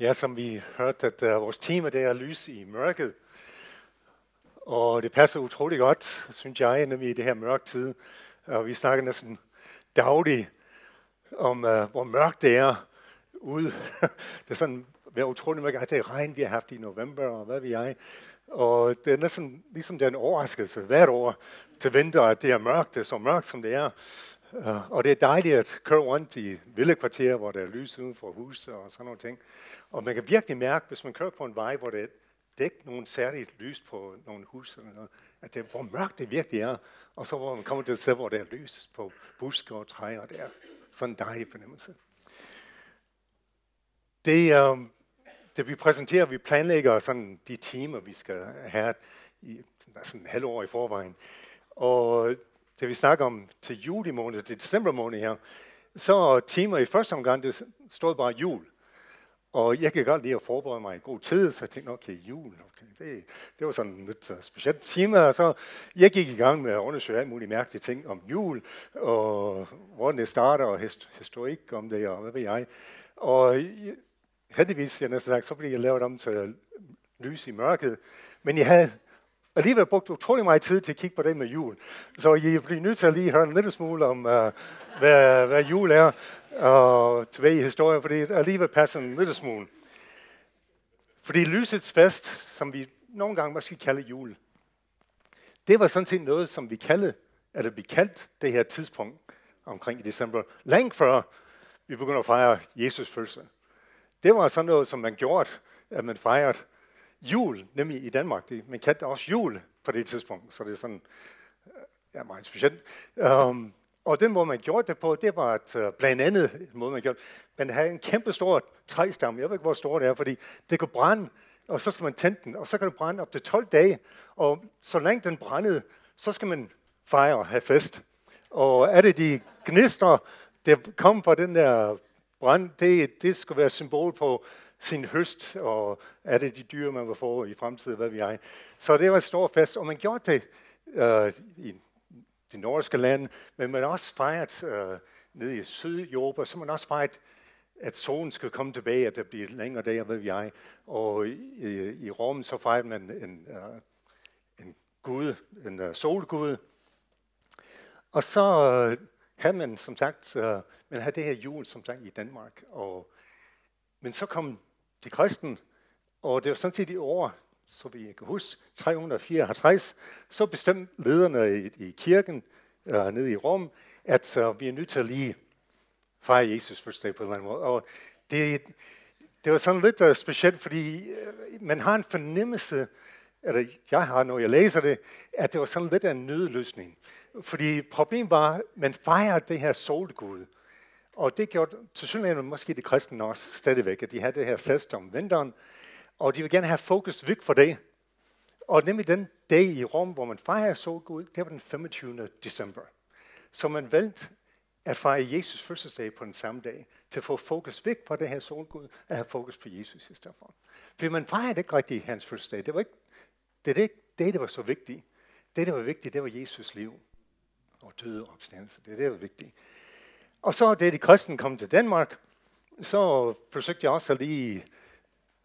Ja, som vi hørte, at uh, vores tema det er lys i mørket. Og det passer utrolig godt, synes jeg, når vi i det her mørke tid. Og vi snakker næsten dagligt om, uh, hvor mørkt det er ude. det er sådan, det er utrolig mørkt. Altså, det er regn, vi har haft i november, og hvad vi jeg. Og det er næsten ligesom den overraskelse hvert år til vinter, at det er mørkt, det er så mørkt, som det er. Uh, og det er dejligt at køre rundt i villekvarterer, hvor der er lys uden for huset og sådan nogle ting. Og man kan virkelig mærke, hvis man kører på en vej, hvor der det er ikke nogen særligt lys på nogle hus, eller noget, at det, hvor mørkt det virkelig er. Og så hvor man kommer til et sted, hvor der er lys på buske og træer, det er sådan en dejlig fornemmelse. Det, uh, det vi præsenterer, vi planlægger sådan de timer, vi skal have i sådan en halv år i forvejen. Og det vi snakker om til juli måned, til december måned her, så timer i første omgang, det stod bare jul. Og jeg kan godt lide at forberede mig i god tid, så jeg tænkte, okay, jul, okay, det, det var sådan lidt øh, uh, specielt time. Og så jeg gik i gang med at undersøge alle mulige mærkelige ting om jul, og hvordan det starter, og historik om det, og hvad ved jeg. Og heldigvis, jeg næsten sagt, så blev jeg lavet om til lys i mørket. Men jeg havde alligevel brugt utrolig meget tid til at kigge på det med jul. Så I bliver nødt til at lige høre en lille smule om, uh, hvad, hvad jul er, og tilbage i historien, fordi det alligevel passer en lille smule. Fordi lysets fest, som vi nogle gange måske kalder jul, det var sådan set noget, som vi kaldte, eller vi kaldte det her tidspunkt omkring i december, længe før vi begyndte at fejre Jesus fødsel. Det var sådan noget, som man gjorde, at man fejrede jul, nemlig i Danmark. Det, man kaldte også jul på det tidspunkt, så det er sådan øh, ja, meget specielt. Um, og den måde, man gjorde det på, det var at, uh, blandt andet en måde, man gjorde Man havde en kæmpe stor træstamme. Jeg ved ikke, hvor stor det er, fordi det kunne brænde, og så skal man tænde den, og så kan det brænde op til 12 dage. Og så længe den brændede, så skal man fejre og have fest. Og er det de gnister, der kom fra den der brand, det, det skulle være symbol på sin høst, og er det de dyr, man vil få i fremtiden, hvad vi er. Så det var et stort fest, og man gjorde det øh, i de nordiske lande, men man også fejret øh, nede i Sydeuropa, så man også fejret, at solen skal komme tilbage, at der bliver længere dage, hvad vi er. Og i, i Rom så fejrede man en, øh, en gud, en øh, solgud. Og så øh, havde man som sagt, øh, man havde det her jul som sagt i Danmark. Og, men så kom de kristen, og det var sådan set i år, så vi kan huske, 354, så bestemte lederne i, i kirken øh, nede i Rom, at øh, vi er nødt til at lige fejre Jesus fødselsdag på en eller anden måde. Og det, det var sådan lidt uh, specielt, fordi uh, man har en fornemmelse, eller jeg har, når jeg læser det, at det var sådan lidt af en nødløsning. Fordi problemet var, at man fejrede det her solgud. Og det gjorde til synligheden måske de kristne også stadigvæk, at de havde det her fest om vinteren, og de vil gerne have fokus væk for det. Og nemlig den dag i Rom, hvor man fejrer solgud, det var den 25. december. Så man valgte at fejre Jesus fødselsdag på den samme dag, til at få fokus væk fra det her solgud, at have fokus på Jesus i stedet for. For man fejrede ikke rigtig hans fødselsdag. Det var ikke det, det, det, det var så vigtigt. Det, der var vigtigt, det var Jesus liv og døde og opstandelse. Det er det, der var vigtigt. Og så, da de kristne kom til Danmark, så forsøgte jeg også at lige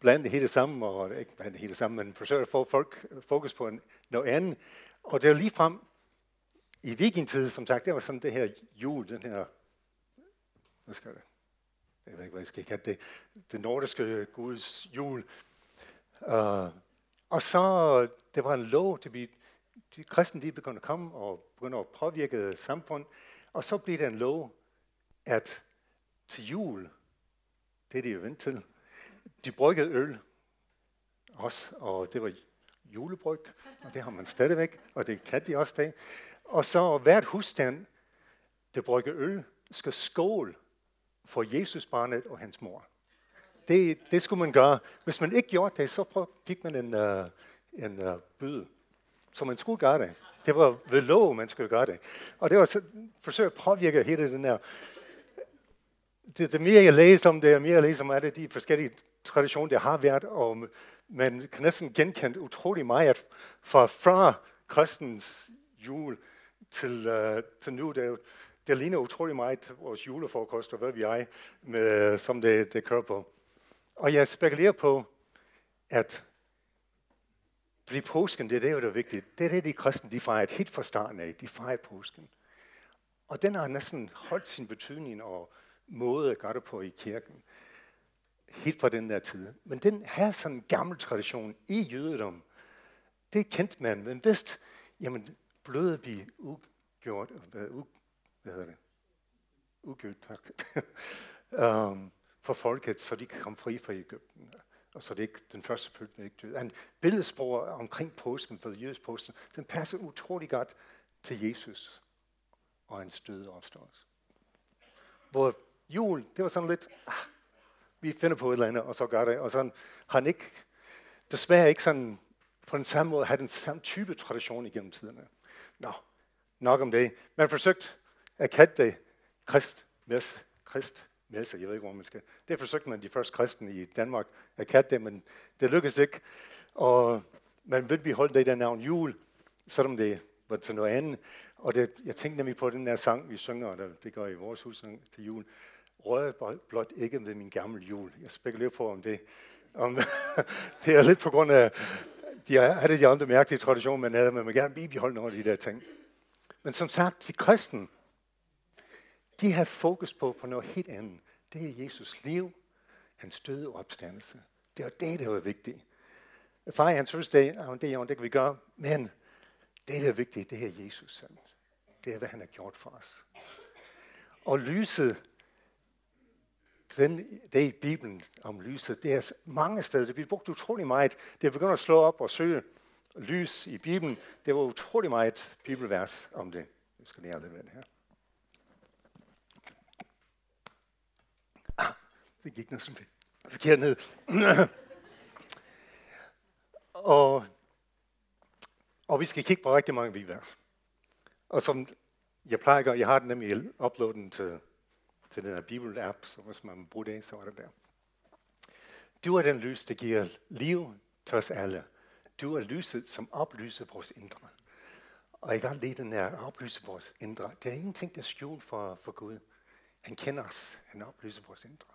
blande det hele sammen, og ikke blande det hele sammen, men forsøge at få folk fokus på en, noget andet. Og det var lige frem i vikingtid, som sagt, det var sådan det her jul, den her, hvad skal det, jeg ved ikke, hvad jeg skal kalde det, det nordiske guds jul. Uh, og så, det var en lov, det vi, de kristne de begyndte at komme og begyndte at påvirke samfund, og så blev det en lov, at til jul, det er de jo vent til, de bryggede øl også, og det var julebryg, og det har man stadigvæk, og det kan de også dag. Og så hvert husstand, der brygger øl, skal skål for Jesus barnet og hans mor. Det, det skulle man gøre. Hvis man ikke gjorde det, så fik man en, uh, en uh, bøde. Så man skulle gøre det. Det var ved lov, man skulle gøre det. Og det var så, forsøg at påvirke hele den her det, det mere jeg læser om det, og mere jeg læser om det, de forskellige traditioner, der har været, og man kan næsten genkende utrolig meget fra fra kristens jul til, uh, til nu. Det, det ligner utrolig meget vores julefrokost, og hvad vi er, med, som det, det kører på. Og jeg spekulerer på, at fordi påsken, det er det, der er vigtigt. Det er det, de kristne, de fejrer helt fra starten af. De fejrer påsken. Og den har næsten holdt sin betydning og måde at gøre det på i kirken. Helt fra den der tid. Men den her sådan en gammel tradition i jødedom. Det kendt man, men vidste, jamen, blødet vi ugjort, hvad, u, hvad hedder det? Ugjort, tak. um, for folket, så de kan komme fri fra Ægypten. Og så det ikke den første fødte ikke døde. En billedsprog omkring påsken, for jødisk påsken, den passer utrolig godt til Jesus og hans døde opståelse. Hvor jul, det var sådan lidt, ah, vi finder på et eller andet, og så gør det. Og sådan har han ikke, desværre ikke sådan på den samme måde, har den samme type tradition igennem tiderne. Nå, nok om det. Man forsøgt at kalde det krist, mes, krist, messe, jeg ved ikke, hvor man skal. Det forsøgte man de første kristne i Danmark at kalde det, men det lykkedes ikke. Og man vil beholde det der navn jul, selvom det var til noget andet. Og det, jeg tænkte nemlig på den der sang, vi synger, og det gør i vores hus til jul. Rør blot ikke ved min gamle jul. Jeg spekulerer på, om det, om det er lidt på grund af, de havde de andre mærkelige traditioner, man havde, men man gerne bibeholde nogle af de der ting. Men som sagt, til kristen, de har fokus på, på noget helt andet. Det er Jesus liv, hans døde opstandelse. Det er det, der er vigtigt. Far, hans fødselsdag, det, det kan vi gøre, men det, der er vigtigt, det er Jesus selv. Det er, hvad han har gjort for os. Og lyset, den, det i Bibelen om lyset, det er mange steder. Det bliver brugt utrolig meget. Det er begyndt at slå op og søge lys i Bibelen. Det var utrolig meget bibelvers om det. Jeg skal lære lidt det her. Ah, det gik noget som forkert ned. og, og vi skal kigge på rigtig mange bibelvers. Og som jeg plejer at gøre, jeg har den nemlig uploadet til, til den her Bibel-app, så hvis man bruger det, så er det der. Du er den lys, der giver liv til os alle. Du er lyset, som oplyser vores indre. Og jeg kan lide den her oplyse vores indre. Det er ingenting, der er skjult for, for Gud. Han kender os. Han oplyser vores indre.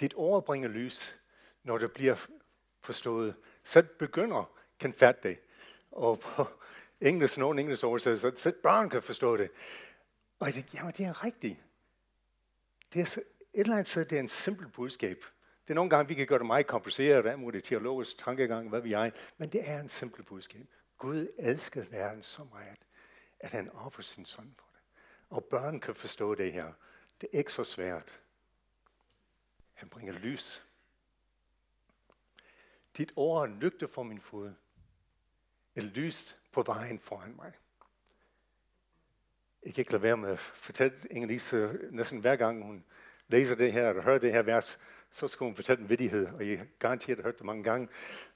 Dit ord bringer lys, når det bliver forstået. Så begynder kan fatte det. Og på engelsk, nogen engelsk oversættelse, så børn kan forstå det. Og jeg tænkte, jamen det er rigtigt. Det er så, et eller andet sted, det er en simpel budskab. Det er nogle gange, vi kan gøre det meget kompliceret, der er det teologisk tankegang, hvad vi er, men det er en simpel budskab. Gud elsker verden så meget, at han offer sin søn for det. Og børn kan forstå det her. Det er ikke så svært. Han bringer lys. Dit ord er en lygte for min fod. Et lys på vejen foran mig. Jeg kan ikke lade være med at fortælle Inge-Lise næsten hver gang hun læser det her, eller hører det her vers, så skal hun fortælle en vittighed, og jeg garanteret har hørt det mange gange.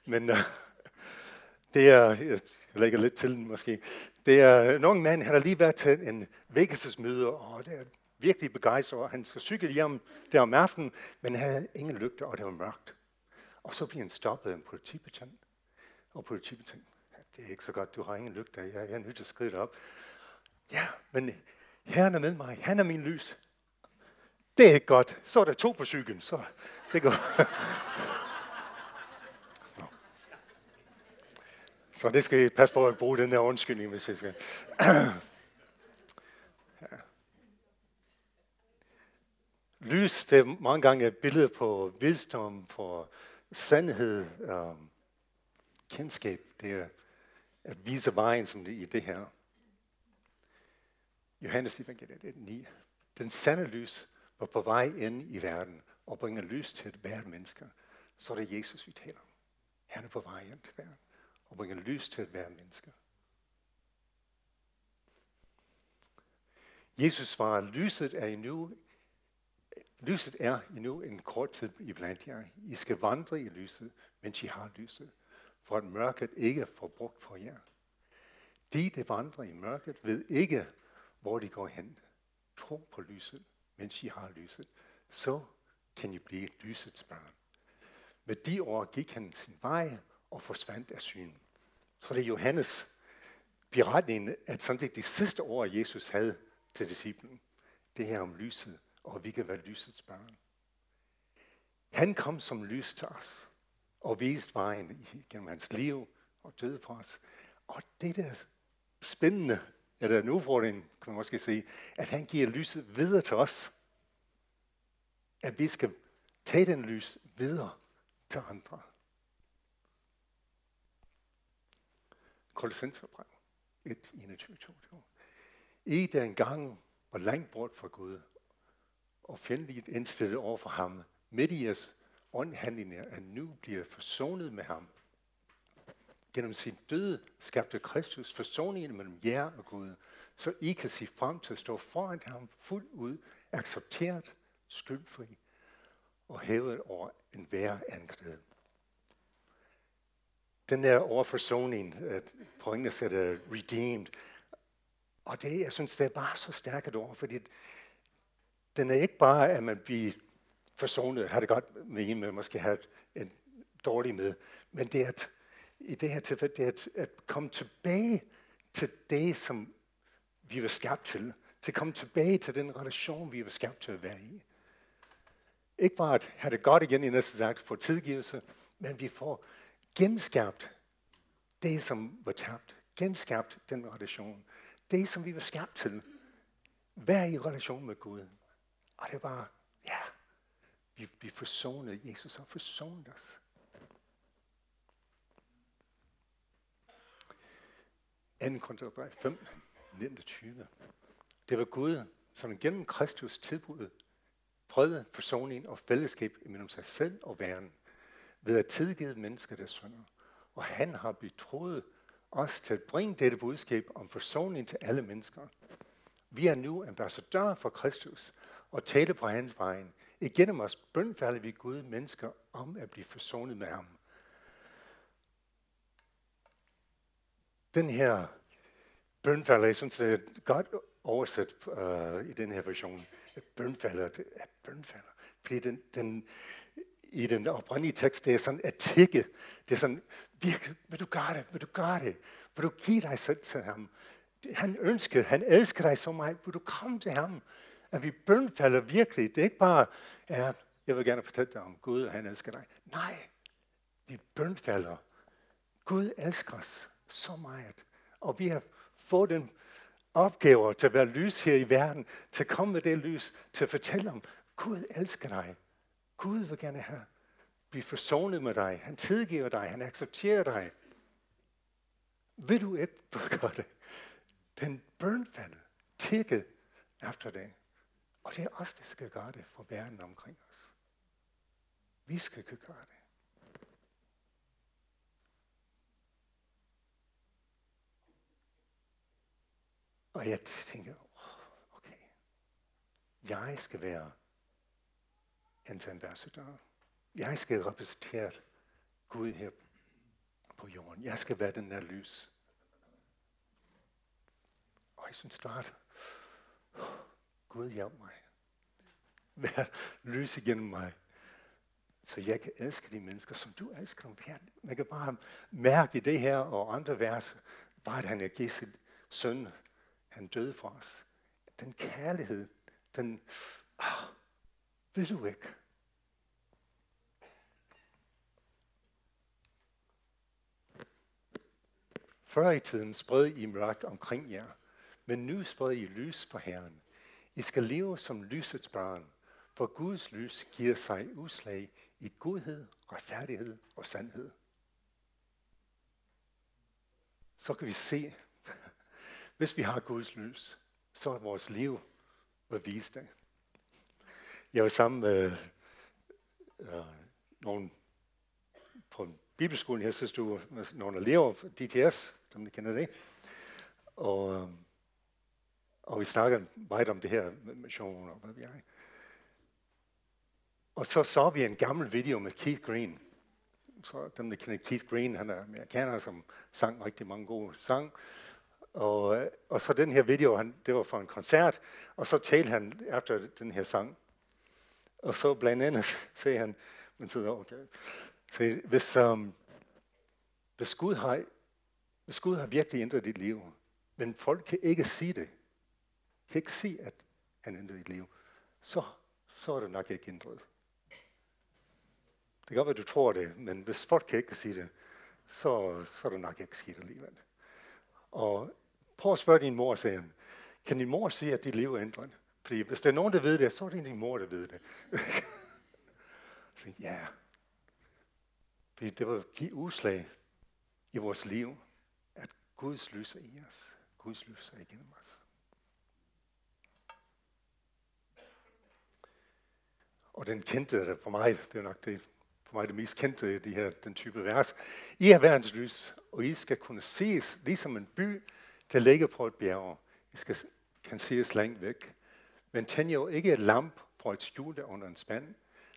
Men uh, det er, jeg lægger lidt til den måske, det er nogle mand, han har lige været til en vækkelsesmøde, og det er virkelig begejstret, og han skal cykle hjem der om aftenen, men han havde ingen lygter, og det var mørkt. Og så bliver han stoppet af en politibetjent. Og politibetjent, det er ikke så godt, du har ingen lygter, jeg, jeg er nødt til at skride op. Ja, men Herren er med mig, han er min lys. Det er ikke godt. Så er der to på cyklen, så det går. Så det skal I passe på at bruge den der undskyldning, hvis I skal. ja. Lys, det er mange gange et billede på visdom, for sandhed, um, kendskab. Det er at vise vejen som det, i det her. Johannes evangeliet 9. Den sande lys var på vej ind i verden og bringer lys til hvert menneske. Så er det Jesus, vi taler om. Han er på vej ind til verden og bringer lys til hver menneske. Jesus svarer, lyset er endnu, lyset er endnu en kort tid i blandt jer. I skal vandre i lyset, mens I har lyset, for at mørket ikke får brugt på jer. De, der vandrer i mørket, ved ikke, hvor de går hen. Tro på lyset, mens I har lyset. Så kan I blive lysets børn. Med de ord gik han sin vej og forsvandt af syn. Så det er Johannes beretningen, at sådan det de sidste ord, Jesus havde til disciplen. Det her om lyset, og vi kan være lysets børn. Han kom som lys til os og viste vejen gennem hans liv og døde for os. Og det der spændende, eller en udfordring, kan man måske sige, at han giver lyset videre til os. At vi skal tage den lys videre til andre. Kolossenserbrev 1, 21, 22. I der engang var langt bort fra Gud, og fjendtligt indstillet over for ham, midt i jeres åndhandlinger, at nu bliver forsonet med ham. Gennem sin død skabte Kristus forsoningen mellem jer og Gud, så I kan se frem til at stå foran ham fuldt ud, accepteret, skyldfri og hævet over en værre anklage. Den der overforsoning, på engelsk er det redeemed, og det, jeg synes, det er bare så stærkt et ord, fordi den er ikke bare, at man bliver forsonet, har det godt med en, man måske har en dårlig med, men det er at, i det her tilfælde, det er at, at komme tilbage til det, som vi var skabt til. Til at komme tilbage til den relation, vi var skabt til at være i. Ikke bare at have det godt igen i næste sagt, få tilgivelse, men vi får genskabt det, som var tabt. Genskabt den relation. Det, som vi var skabt til. Vær i relation med Gud. Og det var, ja, vi, vi forsonede. Jesus har forsonet os. 2. Korinther 5, 19-20. Det var Gud, som gennem Kristus tilbud fred, forsoning og fællesskab mellem sig selv og verden, ved at tilgive mennesker deres synder. Og han har betroet os til at bringe dette budskab om forsoning til alle mennesker. Vi er nu ambassadører for Kristus og taler på hans vejen. Igennem os bønfalder vi Gud mennesker om at blive forsonet med ham. Den her bønfalder, jeg synes, det er godt oversat uh, øh, i den her version. Bønfalder, det er bønfalder. Fordi den, den, i den oprindelige tekst, det er sådan at tikke. Det er sådan, virkelig, vil du gøre det? Vil du gøre det? Vil du give dig selv til ham? Han ønskede, han elsker dig så meget. Vil du komme til ham? At vi bønfalder virkelig. Det er ikke bare, ja, jeg vil gerne fortælle dig om Gud, og han elsker dig. Nej, vi bønfalder. Gud elsker os så meget. Og vi har fået den opgave til at være lys her i verden, til at komme med det lys, til at fortælle om, Gud elsker dig. Gud vil gerne have, blive forsonet med dig. Han tilgiver dig. Han accepterer dig. Vil du ikke gøre det? Den bønfaldet, tækket efter det. Og det er os, der skal gøre det for verden omkring os. Vi skal kunne gøre det. Og jeg tænkte, okay, jeg skal være hans ambassadør. Jeg skal repræsentere Gud her på jorden. Jeg skal være den der lys. Og jeg synes snart, Gud hjælp mig. Vær lys igennem mig. Så jeg kan elske de mennesker, som du elsker dem. Man kan bare mærke i det her og andre vers, bare at han er givet sin søn. Han døde for os. Den kærlighed, den, ah, vil du ikke? Før i tiden spred I mørkt omkring jer, men nu spred I lys for Herren. I skal leve som lysets børn, for Guds lys giver sig udslag i godhed, retfærdighed og sandhed. Så kan vi se, hvis vi har Guds lys, så er vores liv at vise det. Jeg var sammen med øh, nogle på en bibelskole her sidste uge, med nogle elever fra DTS, som I kender det. Og, og vi snakkede meget om det her med mission og hvad vi er. Og så så vi en gammel video med Keith Green. Så dem, der kender Keith Green, han er amerikaner, som sang rigtig mange gode sang. Og, og så den her video, han, det var fra en koncert, og så talte han efter den her sang. Og så blandt andet sagde han, men så, okay, så hvis, um, hvis, Gud har, hvis Gud har virkelig ændret dit liv, men folk kan ikke sige det, kan ikke sige, at han ændrede dit liv, så, så er det nok ikke ændret. kan godt være, du tror det, men hvis folk kan ikke sige det, så, så er det nok ikke sket alligevel. Og prøv at spørge din mor, sagde han. Kan din mor sige, at dit liv er ændret? Fordi hvis der er nogen, der ved det, så er det din mor, der ved det. så, ja. Fordi det var give udslag i vores liv, at Guds lys er i os. Guds lys er igennem os. Og den kendte det for mig, det er nok det, for mig det mest kendte, de her, den type vers. I er verdens lys, og I skal kunne ses ligesom en by, der ligger på et bjerg. I skal, kan ses langt væk. Men tænd jo ikke et lamp for at skjule det under en spand.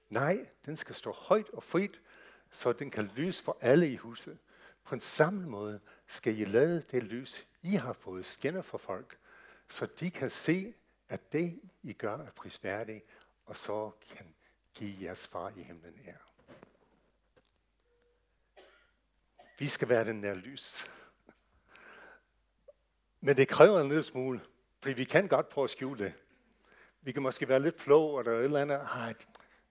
Nej, den skal stå højt og frit, så den kan lyse for alle i huset. På en samme måde skal I lade det lys, I har fået skinner for folk, så de kan se, at det, I gør, er prisværdigt, og så kan give jeres far i himlen ære. Vi skal være den der lys. Men det kræver en lille smule, fordi vi kan godt prøve at skjule det. Vi kan måske være lidt flå, og der er et eller andet, ej,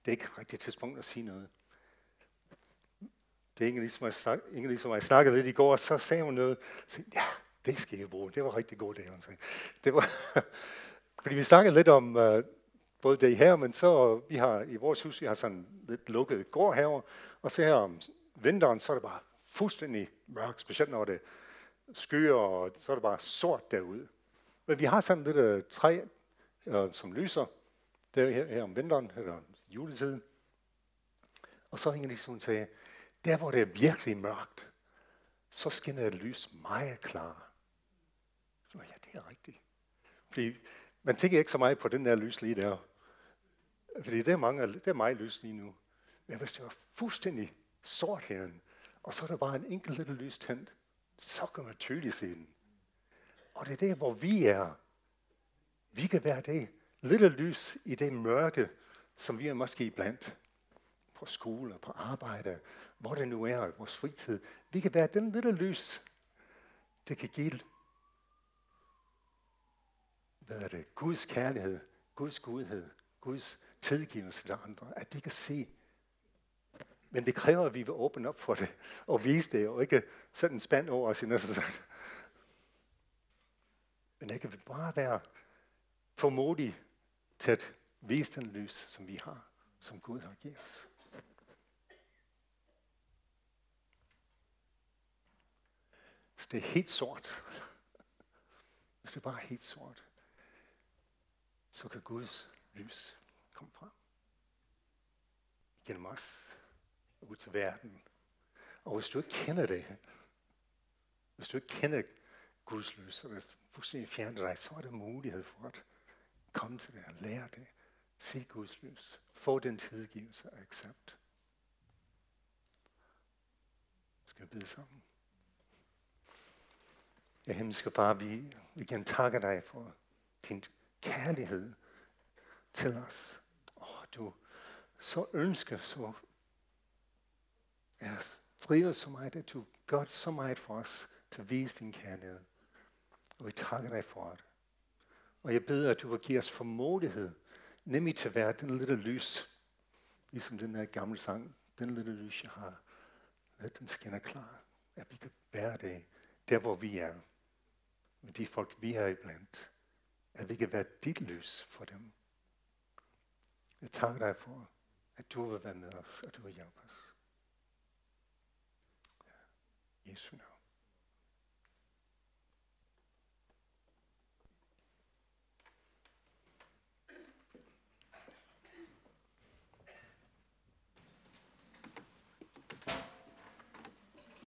det er ikke rigtigt tidspunkt at sige noget. Det er ingen ligesom, jeg, ingen ligesom jeg snakkede lidt i går, og så sagde hun noget. Så, ja, det skal jeg bruge. Det var rigtig godt, det hun sagde. Det var, fordi vi snakkede lidt om uh, både det her, men så vi har i vores hus, vi har sådan lidt lukket gårdhaver, og så her om vinteren, så er det bare fuldstændig mørkt, specielt når det skyer, og så er det bare sort derude. Men vi har sådan lidt uh, træ, uh, som lyser, der her, her om vinteren, eller juletiden. Og så hænger de sådan sagde, der hvor det er virkelig mørkt, så skinner et lys meget klar. Så, ja, det er rigtigt. Fordi man tænker ikke så meget på den der lys lige der. Fordi det er, mange, det er meget lys lige nu. Men hvis det var fuldstændig sort herinde, og så er der bare en enkelt lille lys tændt, så kan man tydeligt se den. Og det er der, hvor vi er. Vi kan være det lille lys i det mørke, som vi er måske blandt. På skole, på arbejde, hvor det nu er i vores fritid. Vi kan være den lille lys, det kan give hvad er det, Guds kærlighed, Guds godhed, Guds tilgivelse til andre, at de kan se. Men det kræver, at vi vil åbne op for det, og vise det, og ikke sætte en spand over os i næste sådan. Men det kan bare være formodig til at vise den lys, som vi har, som Gud har givet os. Så det er helt sort, hvis det er bare helt sort, så kan Guds lys komme frem. Gennem os ud til verden. Og hvis du ikke kender det, hvis du ikke kender Guds lys, og det fuldstændig fjerner dig, så er der mulighed for at komme til det og lære det. Se Guds lys. Få den tilgivelse og accept. Skal vi bede sammen? Ja, himmelske far, vi igen takker dig for din kærlighed til os. Oh, du så ønsker, så er driver så meget, at du gør så meget for os til at vise din kærlighed. Og vi takker dig for det. Og jeg beder, at du vil give os formodighed, nemlig til at være den lille lys, ligesom den der gamle sang, den lille lys, jeg har. Lad den skinner klar, at vi kan være det, der hvor vi er, med de folk, vi er iblandt at vi kan være dit lys for dem. Jeg takker dig for, at du vil være med os, og du vil hjælpe os. Jesu navn.